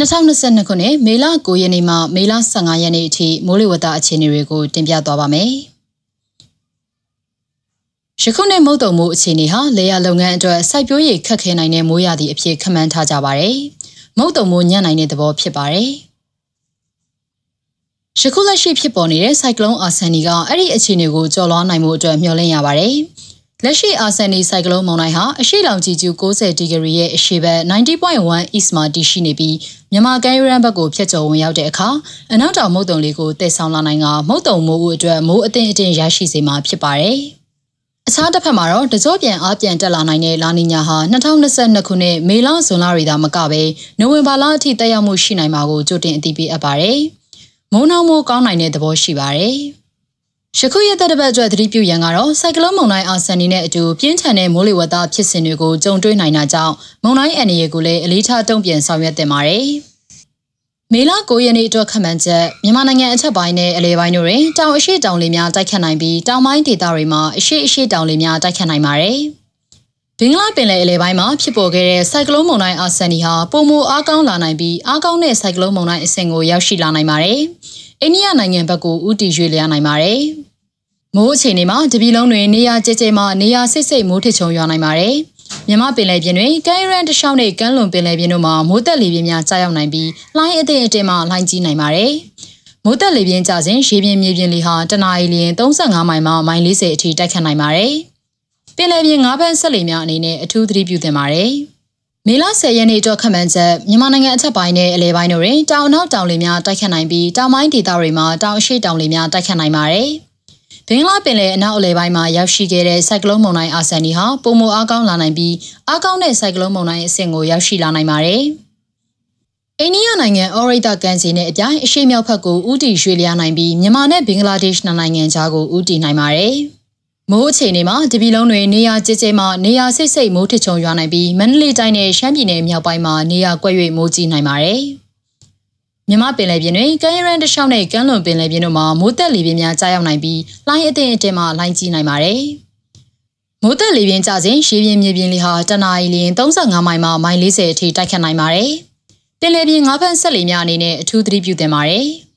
2022ခုနှစ်မေလ9ရက်နေ့မှမေလ15ရက်နေ့အထိမိုးလေဝသအခြေအနေတွေကိုတင်ပြသွားပါမယ်။ယခုနှစ်မုတ်တုံမိုးအခြေအနေဟာလေယာလုပ်ငန်းအတွက်စိုက်ပျိုးရေးခက်ခဲနိုင်တဲ့မိုးရာသီအဖြစ်ခန့်မှန်းထားကြပါတယ်။မုတ်တုံမိုးညံ့နိုင်တဲ့သဘောဖြစ်ပါတယ်။ယခုလက်ရှိဖြစ်ပေါ်နေတဲ့စိုက်ကလုန်းအာဆန်နီကအဲ့ဒီအခြေအနေကိုကျော်လွှားနိုင်မှုအတွက်မျှော်လင့်ရပါတယ်။ လက်ရှိအာဆန်နီဆိုင်ကလုန်းမုန်တိုင်းဟာအရှိလောင်ကြီးကျူ90ဒီဂရီရဲ့အရှိဘက်90.1 east မှာတည်ရှိနေပြီးမြန်မာကမ်းရိုးတန်းဘက်ကိုဖြတ်ကျော်ဝင်ရောက်တဲ့အခါအနောက်တောင်မုတ်တုံလေးကိုတည်ဆောင်လာနိုင်ကမုတ်တုံမိုးဦးအတွက်မိုးအသင့်အတင့်ရရှိစေမှာဖြစ်ပါတယ်။အခြားတစ်ဖက်မှာတော့တကြောပြန်အားပြန်တက်လာနိုင်တဲ့လာနီညာဟာ2022ခုနှစ်မေလဇွန်လတွေသာမကဘဲနိုဝင်ဘာလအထိတက်ရောက်မှုရှိနိုင်မှာကိုကြိုတင်အသိပေးအပ်ပါတယ်။မုန်းနှောင်းမိုးကောင်းနိုင်တဲ့သဘောရှိပါတယ်။ ယခုရက်သက်တစ်ပတ်အတွက်သတိပြုရန်ကတော့စိုက်ကလုန်းမုန်တိုင်းအာဆန်နီနဲ့အတူပြင်းထန်တဲ့မိုးလေဝသဖြစ်စဉ်တွေကိုကြုံတွေ့နိုင်တာကြောင့်မုန်တိုင်းအန္တရာယ်ကိုလည်းအလေးထားတုံ့ပြန်ဆောင်ရွက်တင်ပါတယ်။မေလ9ရက်နေ့အတွက်ခန့်မှန်းချက်မြန်မာနိုင်ငံအထက်ပိုင်းနဲ့အလဲပိုင်းတို့တွင်တောင်အရှိတောင်လေများတိုက်ခတ်နိုင်ပြီးတောင်ပိုင်းဒေသတွေမှာအရှိအရှိတောင်လေများတိုက်ခတ်နိုင်ပါတယ်။ဘင်္ဂလားပင်လယ်အလဲပိုင်းမှာဖြစ်ပေါ်ခဲ့တဲ့စိုက်ကလုန်းမုန်တိုင်းအာဆန်နီဟာပုံမအားကောင်းလာနိုင်ပြီးအားကောင်းတဲ့စိုက်ကလုန်းမုန်တိုင်းအဆင့်ကိုရောက်ရှိလာနိုင်ပါတယ်။ အိန္ဒိယနိုင်ငံဘက်ကိုဥတီရွေ့လျားနိုင်ပါတယ်။မိုးအခြေအနေမှာတပြည်လုံးတွင်နေရာကျကျမှနေရာစိတ်စိတ်မိုးထချုံရွာနိုင်ပါတယ်။မြမပင်လယ်ပြင်တွင်ကမ်းရန်တလျှောက်နဲ့ကမ်းလွန်ပင်လယ်ပြင်တို့မှာမိုးတက်လေပြင်းများကြားရောက်နိုင်ပြီးလှိုင်းအသင့်အတင်မှလှိုင်းကြီးနိုင်ပါတယ်။မိုးတက်လေပြင်းကြစဉ်ရေပြင်မြေပြင်လေဟာတနအီလရင်35မိုင်မှမိုင်40အထိတိုက်ခတ်နိုင်ပါတယ်။ပင်လယ်ပြင်၅ဘက်ဆက်လေများအနေနဲ့အထူးသတိပြုသင့်ပါတယ်။ မေလ10ရက်နေ့အတွက်ခန့်မှန်းချက်မြန်မာနိုင်ငံအထက်ပိုင်းနဲ့အလဲပိုင်းတို့တွင်တောင်နောက်တောင်လေများတိုက်ခတ်နိုင်ပြီးတောင်ပိုင်းဒေသတွေမှာတောင်အရှိတောင်လေများတိုက်ခတ်နိုင်ပါတယ်။ဘင်္ဂလားပင်လယ်အနောက်အလဲပိုင်းမှာရောက်ရှိခဲ့တဲ့ဆိုင်ကလုန်းမုန်တိုင်းအာဆန်နီဟာပုံမအားကောင်းလာနိုင်ပြီးအားကောင်းတဲ့ဆိုင်ကလုန်းမုန်တိုင်းအဆင့်ကိုရောက်ရှိလာနိုင်ပါတယ်။အိန္ဒိယနိုင်ငံအော်ရိတာကန်စီနဲ့အပြိုင်အရှိမြောက်ဘက်ကိုဥတီရွှေ့လျားနိုင်ပြီးမြန်မာနဲ့ဘင်္ဂလားဒေ့ရှ်နိုင်ငံကြားကိုဥတီနိုင်ပါတယ်။ မိုးအခြေအနေမှာတပြည်လုံးတွင်နေရာကျကျမှနေရာစိတ်စိတ်မိုးထချုံရွာနိုင်ပြီးမန္တလေးတိုင်းနဲ့ရှမ်းပြည်နယ်မြောက်ပိုင်းမှာနေရာကွက်၍မိုးကြီးနိုင်ပါတယ်။မြမပင်လယ်ပြင်တွင်ကမ်းရန်တလျှောက်နဲ့ကမ်းလွန်ပင်လယ်ပြင်တို့မှာမိုးတက်လေပြင်းများကြားရောက်နိုင်ပြီးလှိုင်းအထင်အထင်မှလှိုင်းကြီးနိုင်ပါတယ်။မိုးတက်လေပြင်းကျစဉ်ရေပြင်မြေပြင်လေဟာတနအီလရင်35မိုင်မှမိုင်40အထိတိုက်ခတ်နိုင်ပါတယ်။ပင်လယ်ပြင်ငါးဖက်ဆက်လေများအနေနဲ့အထူးသတိပြုသင့်ပါတယ်။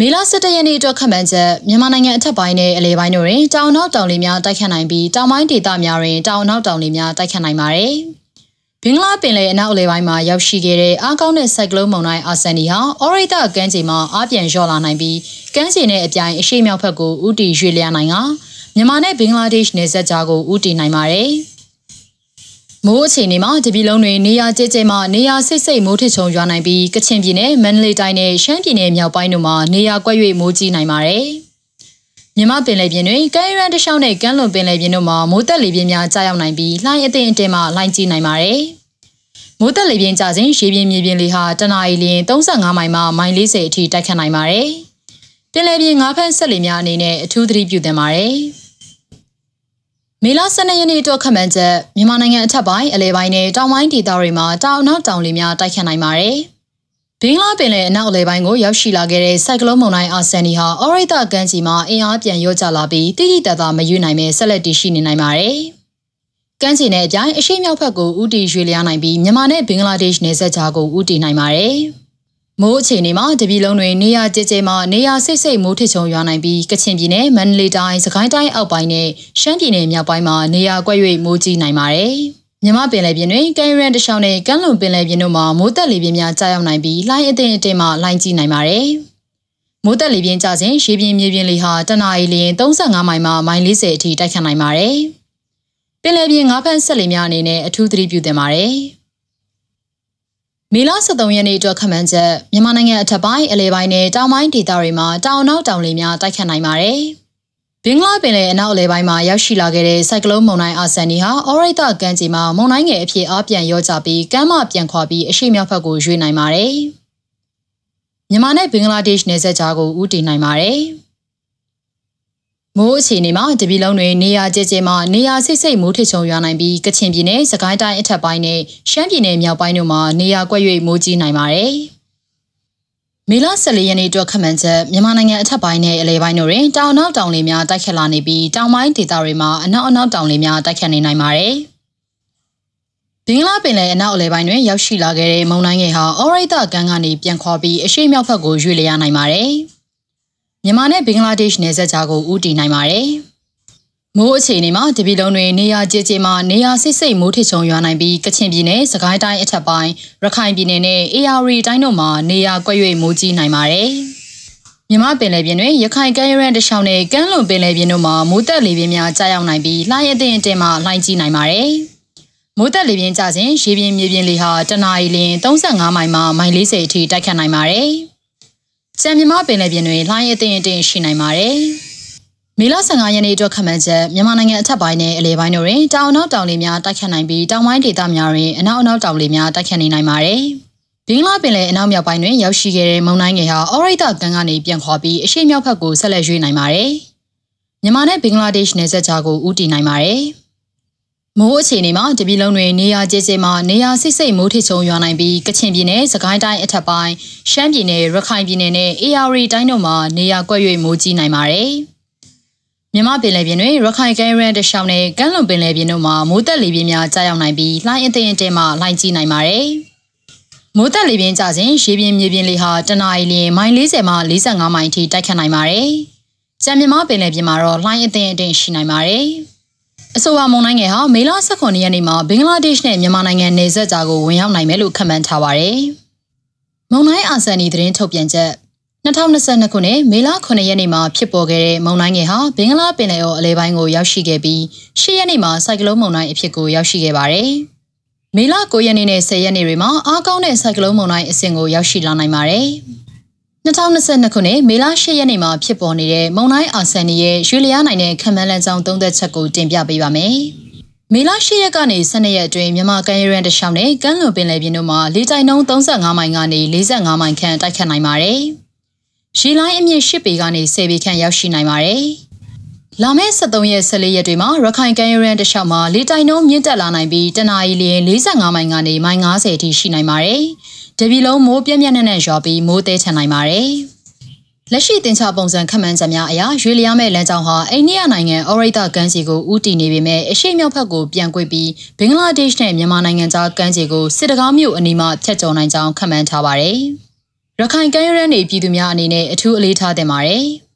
မေလ17ရက်နေ့အတွက်ခန့်မှန်းချက်မြန်မာနိုင်ငံအထက်ပိုင်းနဲ့အလဲပိုင်းတို့တွင်တောင်နောက်တောင်လေများတိုက်ခတ်နိုင်ပြီးတောင်ပိုင်းဒေသများတွင်တောင်နောက်တောင်လေများတိုက်ခတ်နိုင်ပါတယ်။ဘင်္ဂလားပင်လယ်အနောက်အလဲပိုင်းမှာရောက်ရှိခဲ့တဲ့အားကောင်းတဲ့ဆိုင်ကလုန်းမုန်တိုင်းအာဆန်နီဟာအော်ရိတာကမ်းခြေမှာအားပြန်လျော့လာနိုင်ပြီးကမ်းခြေနဲ့အပြိုင်အရှိမြောက်ဘက်ကိုဥတီရွေ့လျားနိုင်ကမြန်မာနဲ့ဘင်္ဂလားဒေ့ရှ်နယ်စပ်ကြားကိုဥတီနိုင်ပါတယ်။ မိုးအခြေအနေမှာတပြည်လုံးတွင်နေရာကျကျမှနေရာဆိတ်ဆိတ်မိုးထချုံရွာနိုင်ပြီးကချင်ပြည်နယ်မန္တလေးတိုင်းနဲ့ရှမ်းပြည်နယ်မြောက်ပိုင်းတို့မှာနေရာကွက်၍မိုးကြီးနိုင်ပါတယ်။မြမပင်လယ်ပြင်တွင်ကမ်းရန်တလျှောက်နဲ့ကမ်းလွန်ပင်လယ်ပြင်တို့မှာမိုးတက်လေပြင်းများကြားရောက်နိုင်ပြီးလှိုင်းအသင့်အတင်မှလှိုင်းကြီးနိုင်ပါတယ်။မိုးတက်လေပြင်းကြစဉ်ရေပြင်မြေပြင်လေဟာတနအီလရင်35မိုင်မှမိုင်40အထိတိုက်ခတ်နိုင်ပါတယ်။ပင်လယ်ပြင်ငါးဖက်ဆက်လေများအနေနဲ့အထူးသတိပြုသင့်ပါတယ်။ မေလ12ရက်နေ့အတွက်ခန့်မှန်းချက်မြန်မာနိုင်ငံအထက်ပိုင်းအလဲပိုင်းနဲ့တောင်ပိုင်းဒေသတွေမှာတောင်နောက်တောင်လေများတိုက်ခတ်နိုင်ပါတယ်။ဘင်္ဂလားပင်လယ်အနောက်အလဲပိုင်းကိုရောက်ရှိလာခဲ့တဲ့စိုက်ကလုန်းမုန်တိုင်းအာဆန်နီဟာအော်ရိတာကမ်းခြေမှာအင်အားပြန်လျော့ကျလာပြီးတိတိတတ်တာမရွေ့နိုင်ပဲဆက်လက်တည်ရှိနေနိုင်ပါတယ်။ကမ်းခြေနဲ့အပြိုင်အရှိမြောက်ဘက်ကိုဥတီရွေ့လျားနိုင်ပြီးမြန်မာနဲ့ဘင်္ဂလားဒေ့ရှ်နယ်စပ်ကြားကိုဥတီနိုင်ပါတယ်။ မိုးအခြေအနေမှာတပြည်လုံးတွင်နေရာကျကျမှနေရာစိတ်စိတ်မိုးထချုံရွာနိုင်ပြီးကချင်ပြည်နယ်မန္တလေးတိုင်းစကိုင်းတိုင်းအောက်ပိုင်းနဲ့ရှမ်းပြည်နယ်မြောက်ပိုင်းမှာနေရာကွက်၍မိုးကြီးနိုင်ပါတယ်။မြမပင်လယ်ပြင်တွင်ကမ်းရန်တချောင်းနဲ့ကမ်းလွန်ပင်လယ်ပြင်တို့မှာမိုးတက်လေပြင်းများကြားရောက်နိုင်ပြီးလှိုင်းအထင်အထင်မှလှိုင်းကြီးနိုင်ပါတယ်။မိုးတက်လေပြင်းကျစဉ်ရေပြင်မြေပြင်လေဟာတနအီလရင်35မိုင်မှမိုင်40အထိတိုက်ခတ်နိုင်ပါတယ်။ပင်လယ်ပြင်ငါးဖက်ဆက်လေများအနေနဲ့အထူးသတိပြုသင့်ပါတယ်။ မေလ23ရက်နေ့အတွက်ခန့်မှန်းချက်မြန်မာနိုင်ငံအထက်ပိုင်းအလဲပိုင်းနဲ့တောင်ပိုင်းဒေသတွေမှာတောင်နောက်တောင်လေများတိုက်ခတ်နိုင်ပါတယ်။ဘင်္ဂလားပင်လယ်အနောက်အလဲပိုင်းမှာရောက်ရှိလာခဲ့တဲ့စိုက်ကလုန်းမုန်တိုင်းအာဆန်နီဟာအော်ရိတာကမ်းခြေမှာမုန်တိုင်းငယ်အဖြစ်အားပြန်ရောကြပြီးကမ်းမပြန်ခွာပြီးအရှိမြောက်ဘက်ကိုရွေ့နိုင်ပါတယ်။မြန်မာနဲ့ဘင်္ဂလားဒေ့ရှ်နယ်စပ်ကြားကိုဦးတည်နိုင်ပါတယ်။ မိုးအခြေအနေမှာတပြည်လုံးတွင်နေရာကျကျမှနေရာဆိတ်ဆိတ်မိုးထချုံရွာနိုင်ပြီးကချင်ပြည်နယ်စကိုင်းတိုင်းအထက်ပိုင်းနဲ့ရှမ်းပြည်နယ်မြောက်ပိုင်းတို့မှာနေရာကွက်၍မိုးကြီးနိုင်ပါတယ်။မေလ14ရက်နေ့အတွက်ခန့်မှန်းချက်မြန်မာနိုင်ငံအထက်ပိုင်းနဲ့အလဲပိုင်းတို့တွင်တောင်နောက်တောင်လေများတိုက်ခတ်လာနေပြီးတောင်ပိုင်းဒေသတွေမှာအနောက်အနောက်တောင်လေများတိုက်ခတ်နေနိုင်ပါတယ်။ဘင်္ဂလားပင်လယ်အနောက်အလယ်ပိုင်းတွင်ရောက်ရှိလာခဲ့တဲ့မုန်တိုင်းငယ်ဟာအော်ရိတ်တာကန်ကနေပြန်ခွာပြီးအရှေ့မြောက်ဘက်ကိုရွေ့လျားနိုင်ပါတယ်။ မြန်မာနဲ့ဘင်္ဂလားဒေ့ရှ်နယ်စပ်ကြားကိုဦးတည်နိုင်ပါတယ်။မိုးအခြေအနေမှာတပြည်လုံးတွင်နေရာကျကျမှာနေရာစစ်စိတ်မိုးထစ်ချုံရွာနိုင်ပြီးကချင်ပြည်နယ်၊စကိုင်းတိုင်းအထက်ပိုင်း၊ရခိုင်ပြည်နယ်နဲ့အေရဝတီတိုင်းတို့မှာနေရာကွက်၍မိုးကြီးနိုင်ပါတယ်။မြမပင်လယ်ပြင်တွင်ရခိုင်ကမ်းရိုးတန်းတစ်လျှောက်နဲ့ကမ်းလွန်ပင်လယ်ပြင်တို့မှာမိုးတက်လေပြင်းများကြားရောက်နိုင်ပြီးလှိုင်းအထင်အတင်မှလှိုင်းကြီးနိုင်ပါတယ်။မိုးတက်လေပြင်းကျစဉ်ရေပြင်မြေပြင်လေဟာတနအီလ35မိုင်မှမိုင်40အထိတိုက်ခတ်နိုင်ပါတယ်။ ကြံမြမပင်လယ်ပြင်တွင်လှိုင်းအထင်အတင်ရှိနိုင်ပါတယ်။မေလ15ရက်နေ့အတွက်ခန့်မှန်းချက်မြန်မာနိုင်ငံအထက်ပိုင်းနဲ့အလယ်ပိုင်းတို့တွင်တောင်နောက်တောင်လေများတိုက်ခတ်နိုင်ပြီးတောင်ပိုင်းဒေသများတွင်အနောက်အနောက်တောင်လေများတိုက်ခတ်နေနိုင်ပါတယ်။ဘင်္ဂလားပင်လယ်အနောက်မြောက်ပိုင်းတွင်ရောက်ရှိခဲ့တဲ့မုန်တိုင်းငယ်ဟာအော်ရိတ်တာကန်ကနေပြန်ခွာပြီးအရှေ့မြောက်ဘက်ကိုဆက်လက်ရွေ့နိုင်ပါတယ်။မြန်မာနဲ့ဘင်္ဂလားဒေ့ရှ်နယ်စပ်ကြားကိုဦးတည်နိုင်ပါတယ်။ မိုးအခြေအနေမှာတပြည်လုံးတွင်နေရာကျကျမှာနေရာစိတ်စိတ်မိုးထစ်ချုံရွာနိုင်ပြီးကချင်ပြည်နယ်၊စကိုင်းတိုင်းအထက်ပိုင်း၊ရှမ်းပြည်နယ်၊ရခိုင်ပြည်နယ်နဲ့အေရရီတိုင်းတို့မှာနေရာကွက်၍မိုးကြီးနိုင်ပါတယ်။မြမပင်လယ်ပြင်တွင်ရခိုင်ကမ်းရိုးတရှောင်းနဲ့ကမ်းလွန်ပင်လယ်ပြင်တို့မှာမိုးတက်လေပြင်းများကြားရောက်နိုင်ပြီးလှိုင်းအထင်အတဲမှလှိုင်းကြီးနိုင်ပါတယ်။မိုးတက်လေပြင်းကြစဉ်ရေပြင်မြေပြင်လေဟာတနအီလမိုင်40မှ45မိုင်အထိတိုက်ခတ်နိုင်ပါတယ်။ကြံမြမပင်လယ်ပြင်မှာတော့လှိုင်းအထင်အတဲရှိနိုင်ပါတယ်။ အဆိုပါမုန်တိုင်းငယ်ဟာမေလ18ရက်နေ့မှာဘင်္ဂလားဒေ့ရှ်နဲ့မြန်မာနိုင်ငံနယ်စပ်ကြားကိုဝင်ရောက်နိုင်မယ်လို့ခန့်မှန်းထားပါတယ်။မုန်တိုင်းအာဆန်နီသတင်းထုတ်ပြန်ချက်2022ခုနှစ်မေလ9ရက်နေ့မှာဖြစ်ပေါ်ခဲ့တဲ့မုန်တိုင်းငယ်ဟာဘင်္ဂလားပင်လယ်အော်အလဲပိုင်းကိုရောက်ရှိခဲ့ပြီး10ရက်နေ့မှာစိုက်ကလုန်းမုန်တိုင်းအဖြစ်ကိုရောက်ရှိခဲ့ပါတယ်။မေလ9ရက်နေ့နဲ့10ရက်နေ့တွေမှာအားကောင်းတဲ့စိုက်ကလုန်းမုန်တိုင်းအဆင့်ကိုရောက်ရှိလာနိုင်ပါတယ်။ 2022ခုနှစ်မေလ10ရက်နေ့မှာဖြစ်ပေါ်နေတဲ့မုန်တိုင်းအာဆန်နီရဲ့ရွှေလျားနိုင်တဲ့ခံမှန်းလန်းကြောင်းသုံးသက်ချက်ကိုတင်ပြပေးပါမယ်။မေလ10ရက်ကနေ12ရက်အတွင်းမြန်မာကမ်းရိုးတန်းတစ်လျှောက်နဲ့ကမ်းလွန်ပင်လယ်ပြင်တို့မှာလေတိုက်နှုန်း35မိုင်ကနေ45မိုင်ခန့်တိုက်ခတ်နိုင်ပါတယ်။ရေလိုင်းအမြင့်10ပေကနေ10ပေခန့်ရောက်ရှိနိုင်ပါတယ်။လာမယ့်73ရက်14ရက်တွေမှာရခိုင်ကမ်းရိုးတန်းတစ်လျှောက်မှာလေတိုက်နှုန်းမြင့်တက်လာနိုင်ပြီးတနအီလ45မိုင်ကနေမိုင်90အထိရှိနိုင်ပါတယ်။ တပြီလုံးမိုးပြင်းပြင်းနဲ့နဲ့ရွာပြီးမိုးသေးချန်နိုင်ပါတယ်။လက်ရှိတင်ချပုံစံခန့်မှန်းချက်များအရရွေလျားမဲ့လမ်းကြောင်းဟာအိန္ဒိယနိုင်ငံအော်ရိတာကမ်းခြေကိုဦးတည်နေပေမဲ့အရှေ့မြောက်ဘက်ကိုပြန်ကွေ့ပြီးဘင်္ဂလားဒေ့ရှ်နဲ့မြန်မာနိုင်ငံကြားကမ်းခြေကိုစစ်တကားမြို့အနီးမှာဖြတ်ကျော်နိုင်ကြောင်းခန့်မှန်းထားပါတယ်။ရခိုင်ကမ်းရိုးတန်းနေပြည်သူများအနေနဲ့အထူးအလေးထားတင်ပါတယ်။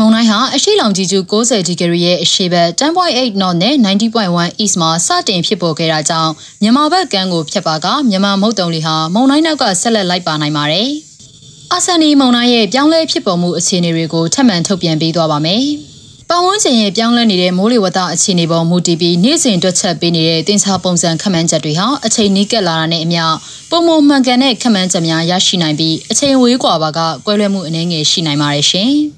မုန်တိုင်းဟာအရှိလောင်ကြီးကျူ90ဒီဂရီရဲ့အရှိဘက်10.8 knot နဲ့90.1 east မှာစတင်ဖြစ်ပေါ်ခဲ့တာကြောင့်မြန်မာဘက်ကမ်းကိုဖြတ်ပါကမြန်မာမုတ်တုံလီဟာမုန်တိုင်းနောက်ကဆက်လက်လိုက်ပါနိုင်ပါတယ်။အာဆန်နီမုန်တိုင်းရဲ့ပြောင်းလဲဖြစ်ပေါ်မှုအခြေအနေတွေကိုထပ်မံထုတ်ပြန်ပေးသွားပါမယ်။ပတ်ဝန်းကျင်ရဲ့ပြောင်းလဲနေတဲ့မိုးလေဝသအခြေအနေပေါ်မူတည်ပြီးနေ့စဉ်တွက်ချက်ပေးနေတဲ့တင်ချပုံစံခန့်မှန်းချက်တွေဟာအချိန်နီးကပ်လာတာနဲ့အမျှပုံမမှန်ကန်တဲ့ခန့်မှန်းချက်များရရှိနိုင်ပြီးအချိန်ဝေးကွာပါကကွဲလွဲမှုအနည်းငယ်ရှိနိုင်ပါတယ်ရှင်။